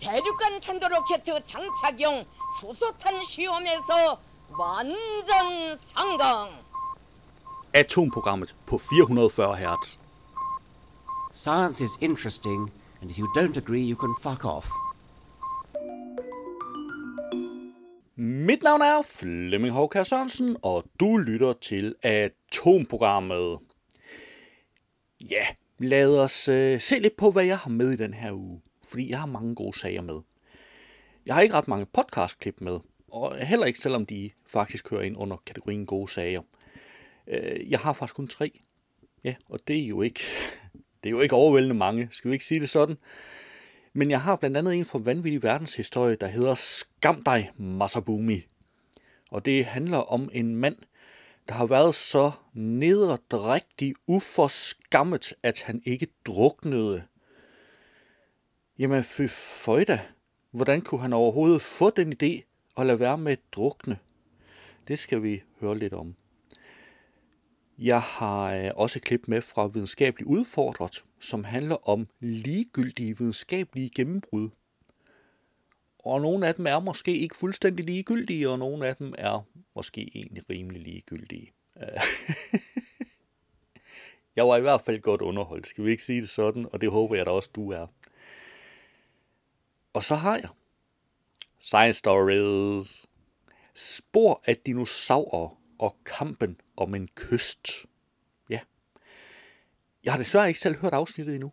대륙간 탄도 로켓 장착용 수소탄 시험에서 완전 성공. Atomprogrammet på 440 Hz. Science is interesting, and if you don't agree, you can fuck off. Mit navn er Flemming Håkær Sørensen, og du lytter til Atomprogrammet. Ja, lad os uh, se lidt på, hvad jeg har med i den her uge, fordi jeg har mange gode sager med. Jeg har ikke ret mange podcastklip med, og heller ikke selvom de faktisk hører ind under kategorien gode sager. Øh, jeg har faktisk kun tre. Ja, og det er jo ikke, det er jo ikke overvældende mange, skal vi ikke sige det sådan? Men jeg har blandt andet en fra Vanvittig Verdenshistorie, der hedder Skam dig, Masabumi. Og det handler om en mand, der har været så nederdrægtig uforskammet, at han ikke druknede. Jamen, fy føjda. Hvordan kunne han overhovedet få den idé at lade være med at drukne? Det skal vi høre lidt om. Jeg har øh, også et klip med fra Videnskabeligt Udfordret, som handler om ligegyldige videnskabelige gennembrud. Og nogle af dem er måske ikke fuldstændig ligegyldige, og nogle af dem er måske egentlig rimelig ligegyldige. jeg var i hvert fald godt underholdt, skal vi ikke sige det sådan, og det håber jeg da også, du er. Og så har jeg Science Stories. Spor af dinosaurer og kampen om en kyst. Ja. Jeg har desværre ikke selv hørt afsnittet endnu.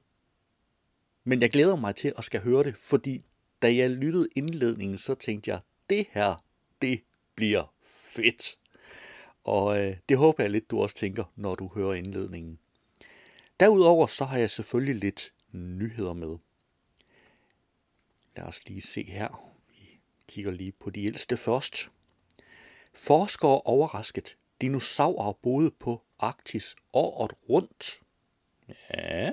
Men jeg glæder mig til at skal høre det, fordi da jeg lyttede indledningen, så tænkte jeg, det her, det bliver fedt. Og øh, det håber jeg lidt, du også tænker, når du hører indledningen. Derudover så har jeg selvfølgelig lidt nyheder med. Lad os lige se her. Vi kigger lige på de ældste først. Forskere overrasket. Dinosaurer boede på Arktis året rundt. Ja.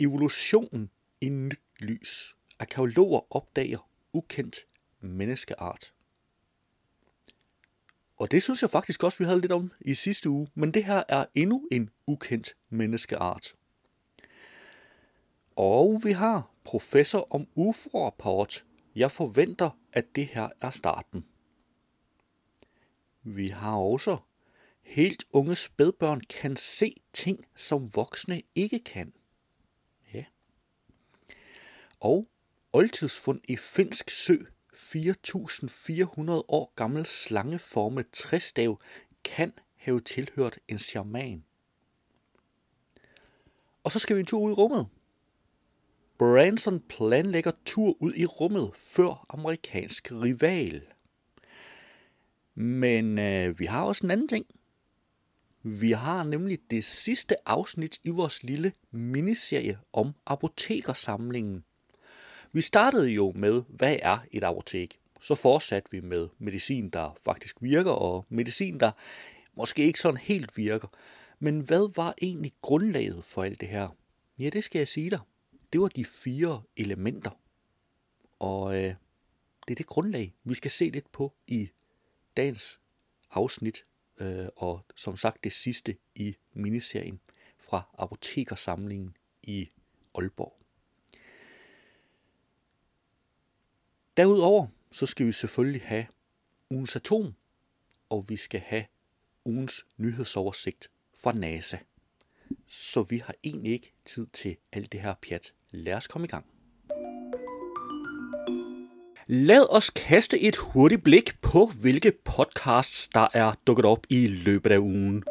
Evolutionen i nyt lys. Arkeologer opdager ukendt menneskeart. Og det synes jeg faktisk også, vi havde lidt om i sidste uge, men det her er endnu en ukendt menneskeart. Og vi har professor om UFO-rapport. Jeg forventer, at det her er starten. Vi har også helt unge spædbørn kan se ting, som voksne ikke kan. Ja. Og oldtidsfund i finsk sø 4.400 år gammel slangeformet træstav kan have tilhørt en shaman. Og så skal vi en tur ud i rummet. Branson planlægger tur ud i rummet før amerikansk rival. Men øh, vi har også en anden ting. Vi har nemlig det sidste afsnit i vores lille miniserie om apotekersamlingen. Vi startede jo med, hvad er et apotek? Så fortsatte vi med medicin, der faktisk virker, og medicin, der måske ikke sådan helt virker. Men hvad var egentlig grundlaget for alt det her? Ja, det skal jeg sige dig. Det var de fire elementer. Og øh, det er det grundlag, vi skal se lidt på i dagens afsnit, øh, og som sagt det sidste i miniserien fra Apotekersamlingen i Aalborg. Derudover så skal vi selvfølgelig have ugens atom, og vi skal have ugens nyhedsoversigt fra NASA. Så vi har egentlig ikke tid til alt det her pjat. Lad os komme i gang. Lad os kaste et hurtigt blik på, hvilke podcasts, der er dukket op i løbet af ugen.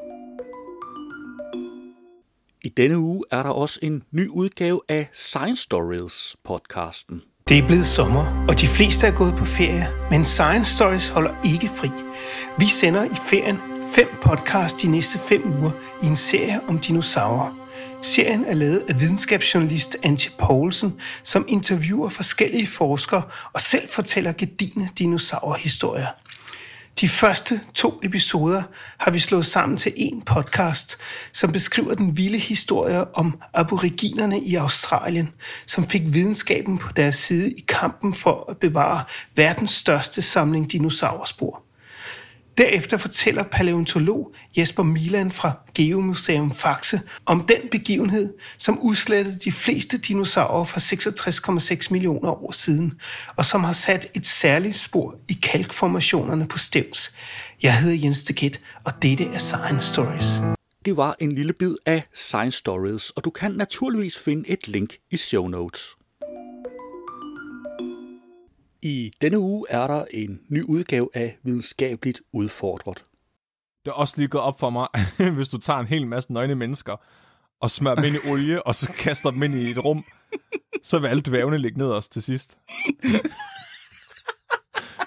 I denne uge er der også en ny udgave af Science Stories podcasten. Det er blevet sommer, og de fleste er gået på ferie, men Science Stories holder ikke fri. Vi sender i ferien fem podcasts de næste fem uger i en serie om dinosaurer. Serien er lavet af videnskabsjournalist Antje Poulsen, som interviewer forskellige forskere og selv fortæller gedigende dinosaurhistorier. De første to episoder har vi slået sammen til en podcast, som beskriver den vilde historie om aboriginerne i Australien, som fik videnskaben på deres side i kampen for at bevare verdens største samling dinosaurspor. Derefter fortæller paleontolog Jesper Milan fra Geomuseum Faxe om den begivenhed, som udslettede de fleste dinosaurer for 66,6 millioner år siden, og som har sat et særligt spor i kalkformationerne på Stevns. Jeg hedder Jens Deget, og dette er Science Stories. Det var en lille bid af Science Stories, og du kan naturligvis finde et link i show notes. I denne uge er der en ny udgave af Videnskabeligt Udfordret. Det er også lige gået op for mig, hvis du tager en hel masse nøgne mennesker, og smører dem ind i olie, og så kaster dem ind i et rum, så vil alle dvævne ligge ned os til sidst.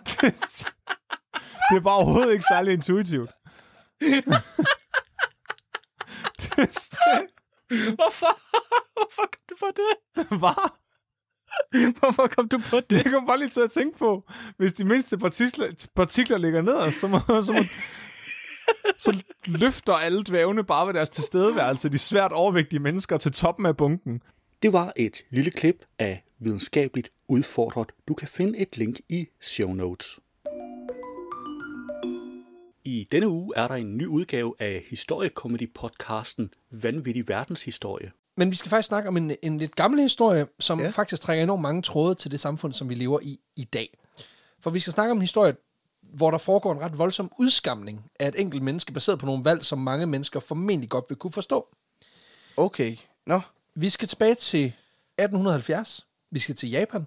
det, det er bare overhovedet ikke særlig intuitivt. det, Hvorfor? Hvorfor kom du på det? Hvad? Hvorfor kom du på det? Det kom bare lige til at tænke på. Hvis de mindste partikler, partikler ligger ned, så, må, så, må, så løfter alle dvævne bare ved deres tilstedeværelse de svært overvægtige mennesker til toppen af bunken. Det var et lille klip af Videnskabeligt Udfordret. Du kan finde et link i show notes. I denne uge er der en ny udgave af historiekomedy-podcasten Vanvittig Verdenshistorie. Men vi skal faktisk snakke om en, en lidt gammel historie, som Ja. faktisk trækker enormt mange tråde til det samfund, som vi lever i i dag. For vi skal snakke om en historie, hvor der foregår en ret voldsom udskamning af et enkelt menneske, baseret på nogle valg, som mange mennesker formentlig godt vil kunne forstå. Okay. Nå. Vi skal tilbage til 1870. Vi skal til Japan,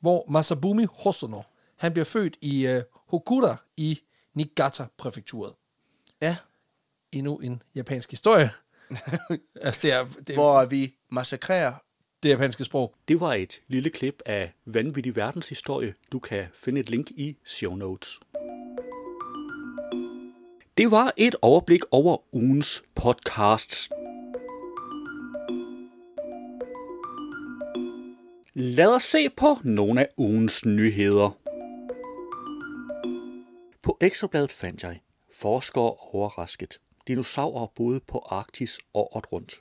hvor Masabumi Hosono, han bliver født i uh, Hokura i Niigata-præfekturet. Ja. Endnu en japansk historie. altså, det er, det, er, Hvor vi massakrerer. det japanske sprog. Det var et lille klip af Vanvittig Verdenshistorie. Du kan finde et link i show notes. Det var et overblik over ugens podcasts. Lad os se på nogle af ugens nyheder. På Ekstrabladet fandt jeg, forskere overrasket. Dinosaurer boede på Arktis året rundt.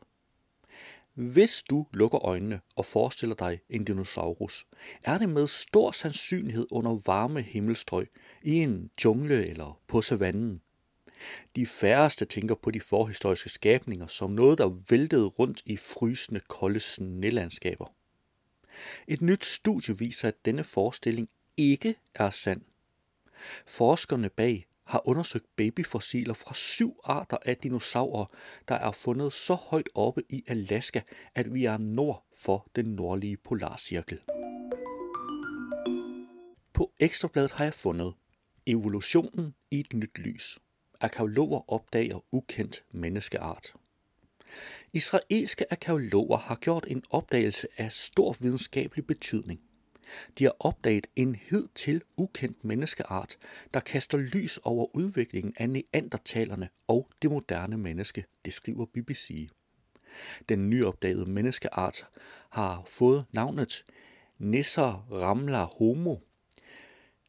Hvis du lukker øjnene og forestiller dig en dinosaurus, er det med stor sandsynlighed under varme himmelstrøg i en jungle eller på savannen. De færreste tænker på de forhistoriske skabninger som noget, der væltede rundt i frysende kolde snelandskaber. Et nyt studie viser, at denne forestilling ikke er sand. Forskerne bag har undersøgt babyfossiler fra syv arter af dinosaurer, der er fundet så højt oppe i Alaska, at vi er nord for den nordlige polarcirkel. På Ekstrabladet har jeg fundet evolutionen i et nyt lys. Arkeologer opdager ukendt menneskeart. Israelske arkeologer har gjort en opdagelse af stor videnskabelig betydning. De har opdaget en hidtil ukendt menneskeart, der kaster lys over udviklingen af neandertalerne og det moderne menneske, det skriver BBC. Den nyopdagede menneskeart har fået navnet Nesser Ramla Homo.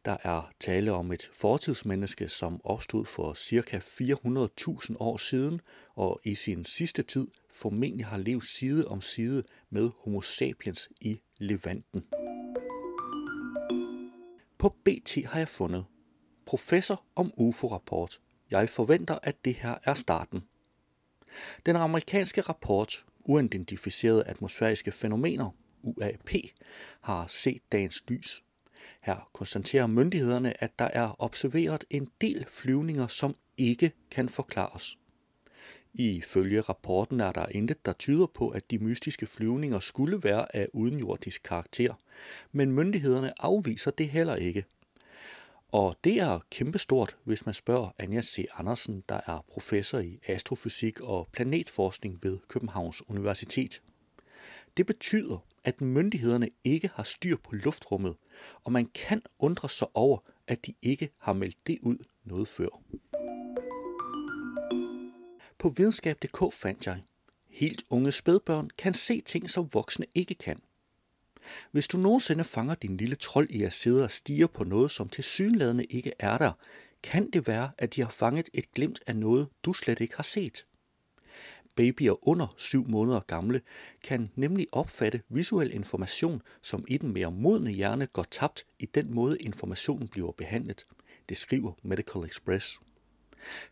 Der er tale om et fortidsmenneske, som opstod for ca. 400.000 år siden, og i sin sidste tid formentlig har levet side om side med Homo sapiens i Levanten. På BT har jeg fundet Professor om UFO-rapport. Jeg forventer, at det her er starten. Den amerikanske rapport Uidentificerede atmosfæriske fænomener, UAP, har set dagens lys. Her konstaterer myndighederne, at der er observeret en del flyvninger, som ikke kan forklares. Ifølge rapporten er der intet, der tyder på, at de mystiske flyvninger skulle være af udenjordisk karakter, men myndighederne afviser det heller ikke. Og det er kæmpestort, hvis man spørger Anja C. Andersen, der er professor i astrofysik og planetforskning ved Københavns Universitet. Det betyder, at myndighederne ikke har styr på luftrummet, og man kan undre sig over, at de ikke har meldt det ud noget før. På videnskab.dk fandt jeg, helt unge spædbørn kan se ting, som voksne ikke kan. Hvis du nogensinde fanger din lille trold i at sidde og stige på noget, som til synlædende ikke er der, kan det være, at de har fanget et glimt af noget, du slet ikke har set. Babyer under 7 måneder gamle kan nemlig opfatte visuel information, som i den mere modne hjerne går tabt i den måde informationen bliver behandlet. Det skriver Medical Express.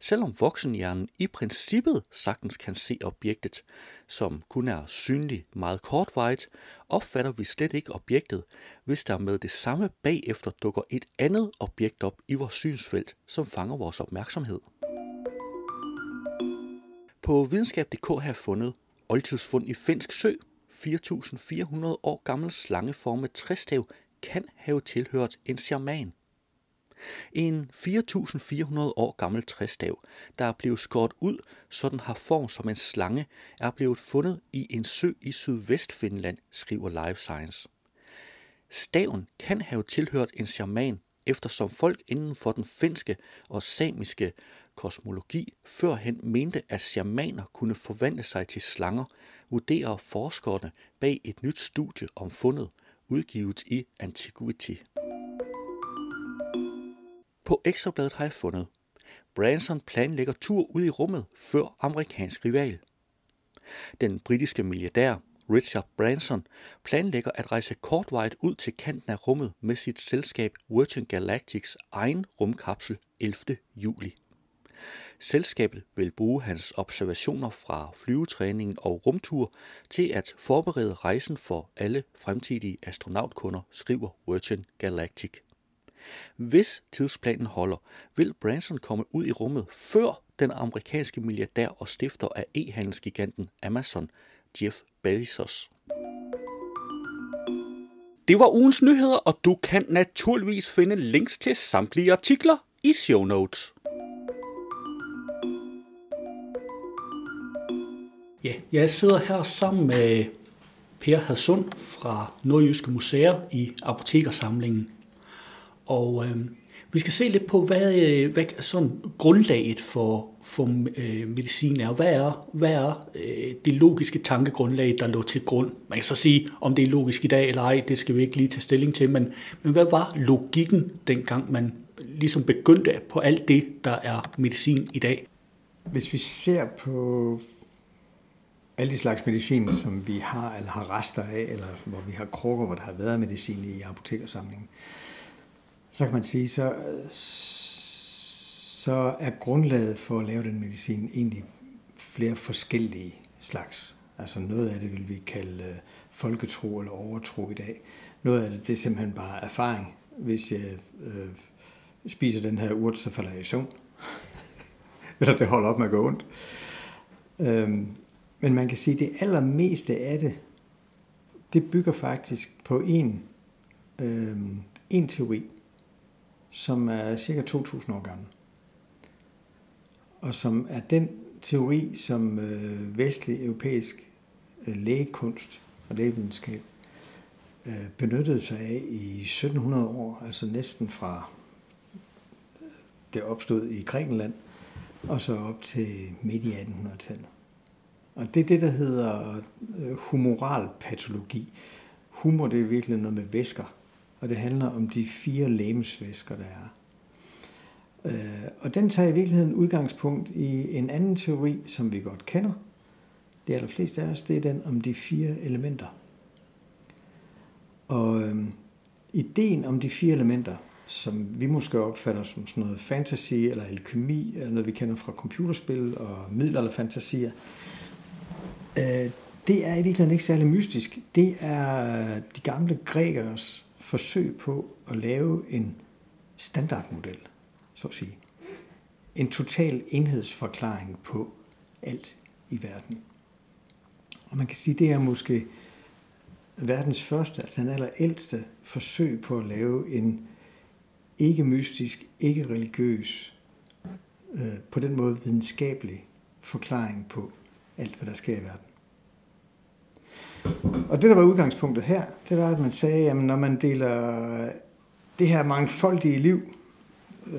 Selvom voksenhjernen i princippet sagtens kan se objektet, som kun er synligt meget kortvarigt, opfatter vi slet ikke objektet, hvis der med det samme bagefter dukker et andet objekt op i vores synsfelt, som fanger vores opmærksomhed. På videnskab.dk har jeg fundet oldtidsfund i Finsk Sø. 4.400 år gammel slangeformet træstav kan have tilhørt en shaman. En 4.400 år gammel træstav, der er blevet skåret ud, så den har form som en slange, er blevet fundet i en sø i sydvestfinland, skriver Life Science. Staven kan have tilhørt en shaman, eftersom folk inden for den finske og samiske kosmologi førhen mente, at shamaner kunne forvandle sig til slanger, vurderer forskerne bag et nyt studie om fundet, udgivet i Antiquity. På Ekstrabladet har jeg fundet, Branson planlægger tur ud i rummet før amerikansk rival. Den britiske milliardær Richard Branson planlægger at rejse kortvarigt ud til kanten af rummet med sit selskab Virgin Galactics egen rumkapsel 11. juli. Selskabet vil bruge hans observationer fra flyvetræningen og rumtur til at forberede rejsen for alle fremtidige astronautkunder, skriver Virgin Galactic. Hvis tidsplanen holder, vil Branson komme ud i rummet før den amerikanske milliardær og stifter af e-handelsgiganten Amazon, Jeff Bezos. Det var ugens nyheder, og du kan naturligvis finde links til samtlige artikler i show notes. Ja, jeg sidder her sammen med Per Hadsund fra Nordjyske Museer i Apotekersamlingen. Og øh, vi skal se lidt på, hvad, øh, hvad sådan grundlaget for, for øh, medicin er. Hvad er, hvad er øh, det logiske tankegrundlag, der lå til grund? Man kan så sige, om det er logisk i dag eller ej, det skal vi ikke lige tage stilling til, men, men hvad var logikken, dengang man ligesom begyndte på alt det, der er medicin i dag? Hvis vi ser på alle de slags medicin, som vi har eller har rester af, eller hvor vi har krukker, hvor der har været medicin i apotekersamlingen, så kan man sige, så, så er grundlaget for at lave den medicin egentlig flere forskellige slags. Altså noget af det vil vi kalde øh, folketro eller overtro i dag. Noget af det, det er simpelthen bare erfaring. Hvis jeg øh, spiser den her urt, så falder jeg i søvn. eller det holder op med at gå ondt. Øhm, men man kan sige, at det allermeste af det, det bygger faktisk på en, øh, en teori, som er cirka 2.000 år gammel. Og som er den teori, som øh, vestlig europæisk øh, lægekunst og lægevidenskab øh, benyttede sig af i 1700 år, altså næsten fra øh, det opstod i Grækenland, og så op til midt i 1800-tallet. Og det er det, der hedder øh, humoral patologi. Humor, det er virkelig noget med væsker, og det handler om de fire lægemsvæsker, der er. Øh, og den tager i virkeligheden udgangspunkt i en anden teori, som vi godt kender. Det allerfleste af os, det er den om de fire elementer. Og øhm, ideen om de fire elementer, som vi måske opfatter som sådan noget fantasy eller alkemi, eller noget vi kender fra computerspil og middelalderfantasier, øh, det er i virkeligheden ikke særlig mystisk. Det er de gamle grækers forsøg på at lave en standardmodel, så at sige. En total enhedsforklaring på alt i verden. Og man kan sige, det er måske verdens første, altså den allerældste forsøg på at lave en ikke mystisk, ikke religiøs, øh, på den måde videnskabelig forklaring på alt, hvad der sker i verden. Og det, der var udgangspunktet her, det var, at man sagde, at når man deler det her mangfoldige liv,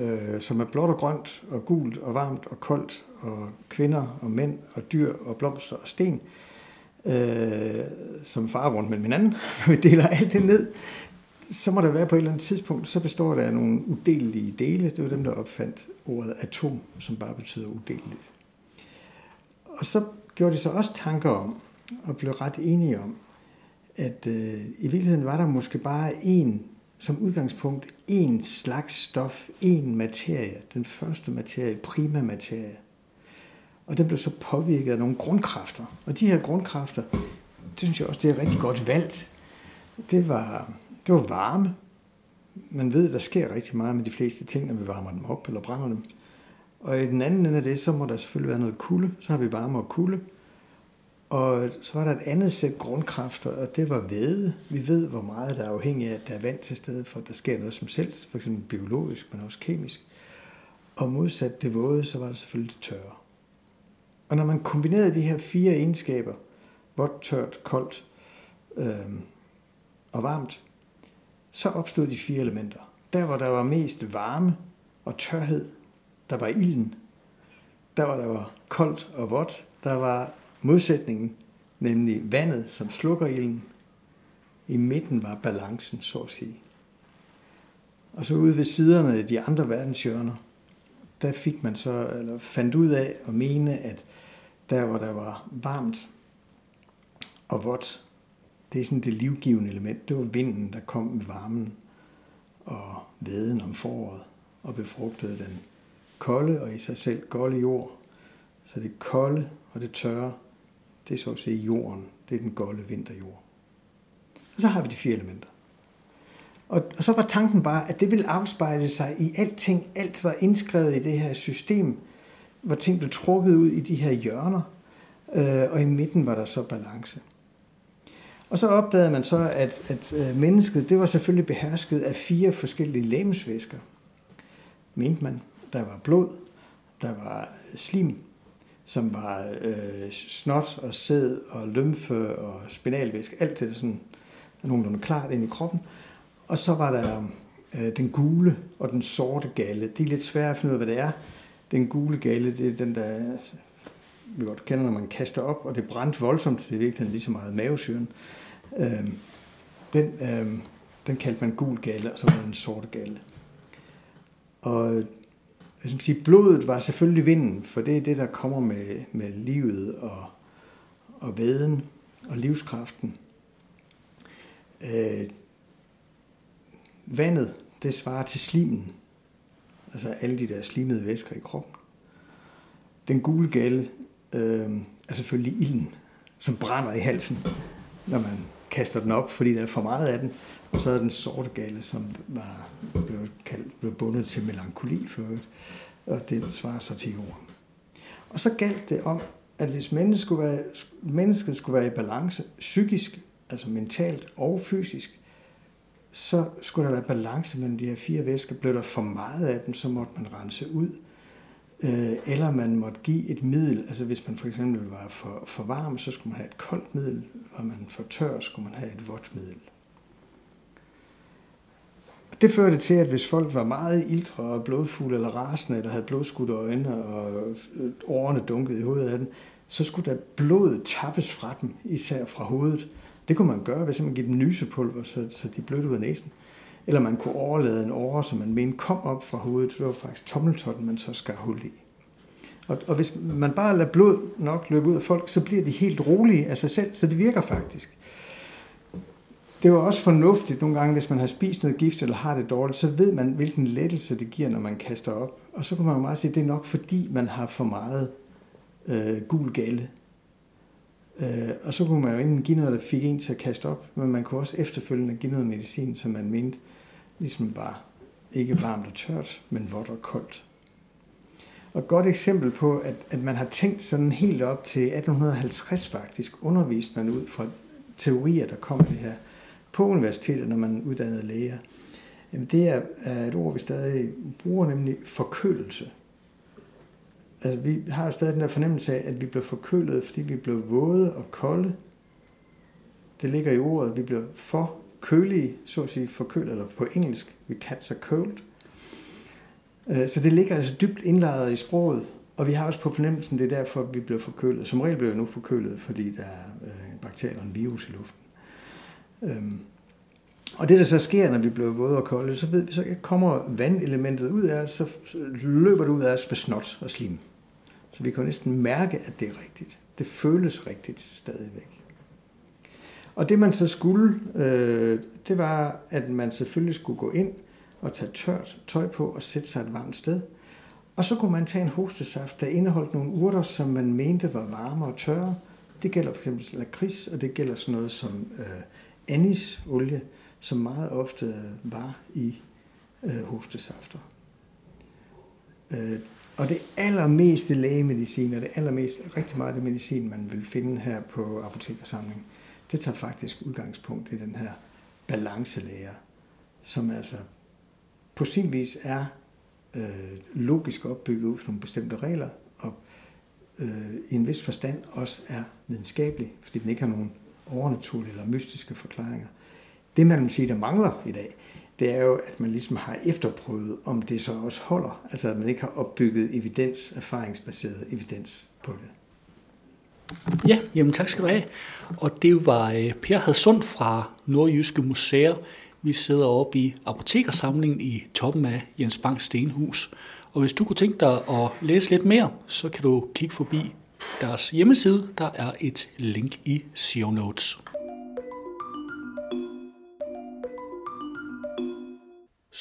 øh, som er blåt og grønt, og gult og varmt og koldt, og kvinder og mænd og dyr og blomster og sten, øh, som farer rundt mellem hinanden, vi deler alt det ned, så må der være på et eller andet tidspunkt, så består der af nogle udelelige dele. Det var dem, der opfandt ordet atom, som bare betyder udeleligt. Og så gjorde de så også tanker om, og blev ret enige om, at øh, i virkeligheden var der måske bare en som udgangspunkt en slags stof, en materie, den første materie, prima materie. Og den blev så påvirket af nogle grundkræfter. Og de her grundkræfter, det synes jeg også, det er rigtig godt valgt. Det var, det var varme. Man ved, der sker rigtig meget med de fleste ting, når vi varmer dem op eller brænder dem. Og i den anden ende af det, så må der selvfølgelig være noget kulde. Så har vi varme og kulde. Og så var der et andet sæt grundkræfter, og det var væde. Vi ved, hvor meget der er afhængig af, at der er vand til stede, for at der sker noget som selv, for eksempel biologisk, men også kemisk. Og modsat det våde, så var der selvfølgelig det tørre. Og når man kombinerede de her fire egenskaber, vådt, tørt, koldt øh, og varmt, så opstod de fire elementer. Der, hvor der var mest varme og tørhed, der var ilden. Der, hvor der var koldt og vådt, der var modsætningen, nemlig vandet, som slukker ilden. I midten var balancen, så at sige. Og så ude ved siderne af de andre verdenshjørner, der fik man så, eller fandt ud af at mene, at der hvor der var varmt og vådt, det er sådan det livgivende element. Det var vinden, der kom med varmen og væden om foråret og befrugtede den kolde og i sig selv golde jord. Så det kolde og det tørre, det er så at sige jorden. Det er den golde vinterjord. Og så har vi de fire elementer. Og, og så var tanken bare, at det ville afspejle sig i alting. Alt var indskrevet i det her system, hvor ting blev trukket ud i de her hjørner, øh, og i midten var der så balance. Og så opdagede man så, at, at øh, mennesket, det var selvfølgelig behersket af fire forskellige lægemsvæsker. Mente man. Der var blod, der var slim, som var øh, snot og sæd og lymfe og spinalvæske. Alt det der sådan nogenlunde klart ind i kroppen. Og så var der øh, den gule og den sorte galle. Det er lidt svært at finde ud af, hvad det er. Den gule galle, det er den, der vi godt kender, når man kaster op, og det brændte voldsomt. Det er virkelig lige så meget mavesyren. Øh, den, øh, den kaldte man gul galle, og så var den sorte galle. Og jeg skal sige, blodet var selvfølgelig vinden, for det er det, der kommer med, med livet og, og væden og livskraften. Øh, vandet, det svarer til slimen, altså alle de der slimede væsker i kroppen. Den gule gale øh, er selvfølgelig ilden, som brænder i halsen, når man kaster den op, fordi der er for meget af den. Og så er den sorte gale, som var, blev, kaldt, blev bundet til melankoli for øvrigt, og det svarer så til jorden. Og så galt det om, at hvis mennesket skulle være, mennesket skulle være i balance psykisk, altså mentalt og fysisk, så skulle der være balance mellem de her fire væsker. Blev der for meget af dem, så måtte man rense ud. Øh, eller man måtte give et middel, altså hvis man for eksempel var for, for varm, så skulle man have et koldt middel, og man for tør, skulle man have et vådt middel. Det førte til, at hvis folk var meget ildre og blodfulde eller rasende, eller havde blodskudte øjne og øh, årene dunket i hovedet af dem, så skulle der blod tappes fra dem, især fra hovedet. Det kunne man gøre, hvis man give dem nysepulver, så, så de blødte ud af næsen. Eller man kunne overlade en åre, som man mente kom op fra hovedet. Det var faktisk tommeltotten, man så skar hul i. Og, og hvis man bare lader blod nok løbe ud af folk, så bliver de helt rolige af sig selv, så det virker faktisk. Det var også fornuftigt nogle gange, hvis man har spist noget gift eller har det dårligt, så ved man, hvilken lettelse det giver, når man kaster op. Og så kan man meget sige, at det er nok fordi, man har for meget øh, gul gale. Øh, og så kunne man jo enten give noget, der fik en til at kaste op, men man kunne også efterfølgende give noget medicin, som man mente ligesom var ikke varmt og tørt, men vådt og koldt. Og et godt eksempel på, at, at man har tænkt sådan helt op til 1850 faktisk, undervist man ud fra teorier, der kom det her på universitetet, når man uddannede læger. Jamen det er, er et ord, vi stadig bruger, nemlig forkølelse. Altså vi har jo stadig den der fornemmelse af, at vi bliver forkølet, fordi vi blev våde og kolde. Det ligger i ordet, at vi bliver for kølige, så at sige forkølet, eller på engelsk, we catch a cold. Øh, så det ligger altså dybt indlejret i sproget, og vi har også på fornemmelsen, det er derfor, vi bliver forkølet. Som regel bliver vi nu forkølet, fordi der er øh, en bakterie eller en virus i luften. Øhm, og det, der så sker, når vi bliver våde og kolde, så, ved vi, så kommer vandelementet ud af så løber det ud af os med snot og slim. Så vi kan næsten mærke, at det er rigtigt. Det føles rigtigt stadigvæk. Og det man så skulle, øh, det var, at man selvfølgelig skulle gå ind og tage tørt tøj på og sætte sig et varmt sted. Og så kunne man tage en hostesaft, der indeholdt nogle urter, som man mente var varme og tørre. Det gælder fx lakrids, og det gælder sådan noget som øh, anisolie, som meget ofte var i øh, hostesafter. Øh, og det allermeste lægemedicin, og det allermest, rigtig meget af det medicin, man vil finde her på apotekersamlingen, det tager faktisk udgangspunkt i den her balancelæger, som altså på sin vis er øh, logisk opbygget ud fra nogle bestemte regler, og øh, i en vis forstand også er videnskabelig, fordi den ikke har nogen overnaturlige eller mystiske forklaringer. Det man vil sige, der mangler i dag, det er jo, at man ligesom har efterprøvet, om det så også holder. Altså at man ikke har opbygget evidens, erfaringsbaseret evidens på det. Ja, jamen tak skal du have. Og det var øh, Per Hadsund fra Nordjyske Museer. Vi sidder oppe i apotekersamlingen i toppen af Jens Bang Stenhus. Og hvis du kunne tænke dig at læse lidt mere, så kan du kigge forbi deres hjemmeside. Der er et link i show notes.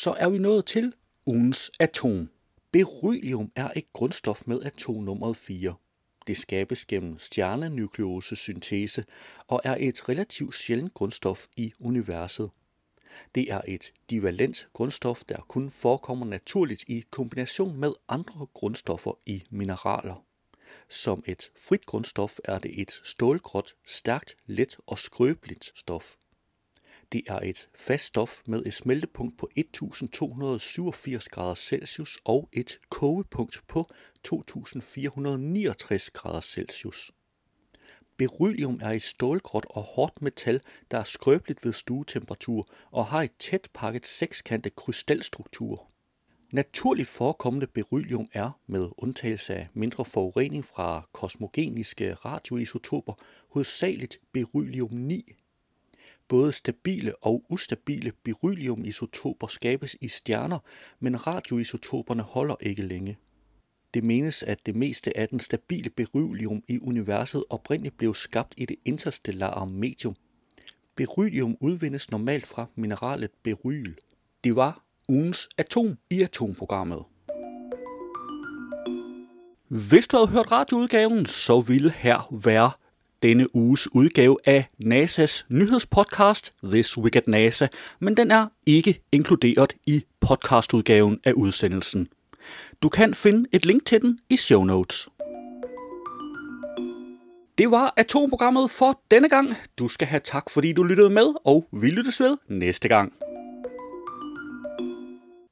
Så er vi nået til ugens atom. Beryllium er et grundstof med atomnummeret 4. Det skabes gennem stjernenukleosesyntese og er et relativt sjældent grundstof i universet. Det er et divalent grundstof, der kun forekommer naturligt i kombination med andre grundstoffer i mineraler. Som et frit grundstof er det et stålgråt, stærkt, let og skrøbeligt stof. Det er et fast stof med et smeltepunkt på 1287 grader Celsius og et kogepunkt på 2469 grader Celsius. Beryllium er et stålgråt og hårdt metal, der er skrøbeligt ved stuetemperatur og har et tæt pakket sekskantet krystalstruktur. Naturligt forekommende beryllium er, med undtagelse af mindre forurening fra kosmogeniske radioisotoper, hovedsageligt beryllium-9. Både stabile og ustabile berylliumisotoper skabes i stjerner, men radioisotoperne holder ikke længe. Det menes, at det meste af den stabile beryllium i universet oprindeligt blev skabt i det interstellare medium. Beryllium udvindes normalt fra mineralet beryl. Det var ugens atom i atomprogrammet. Hvis du havde hørt radioudgaven, så ville her være denne uges udgave af NASA's nyhedspodcast This Week at NASA, men den er ikke inkluderet i podcastudgaven af udsendelsen. Du kan finde et link til den i show notes. Det var atomprogrammet for denne gang. Du skal have tak, fordi du lyttede med, og vi lyttes ved næste gang.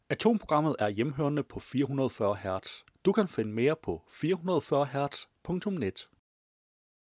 Atomprogrammet er hjemhørende på 440 Hz. Du kan finde mere på 440 Hz.net.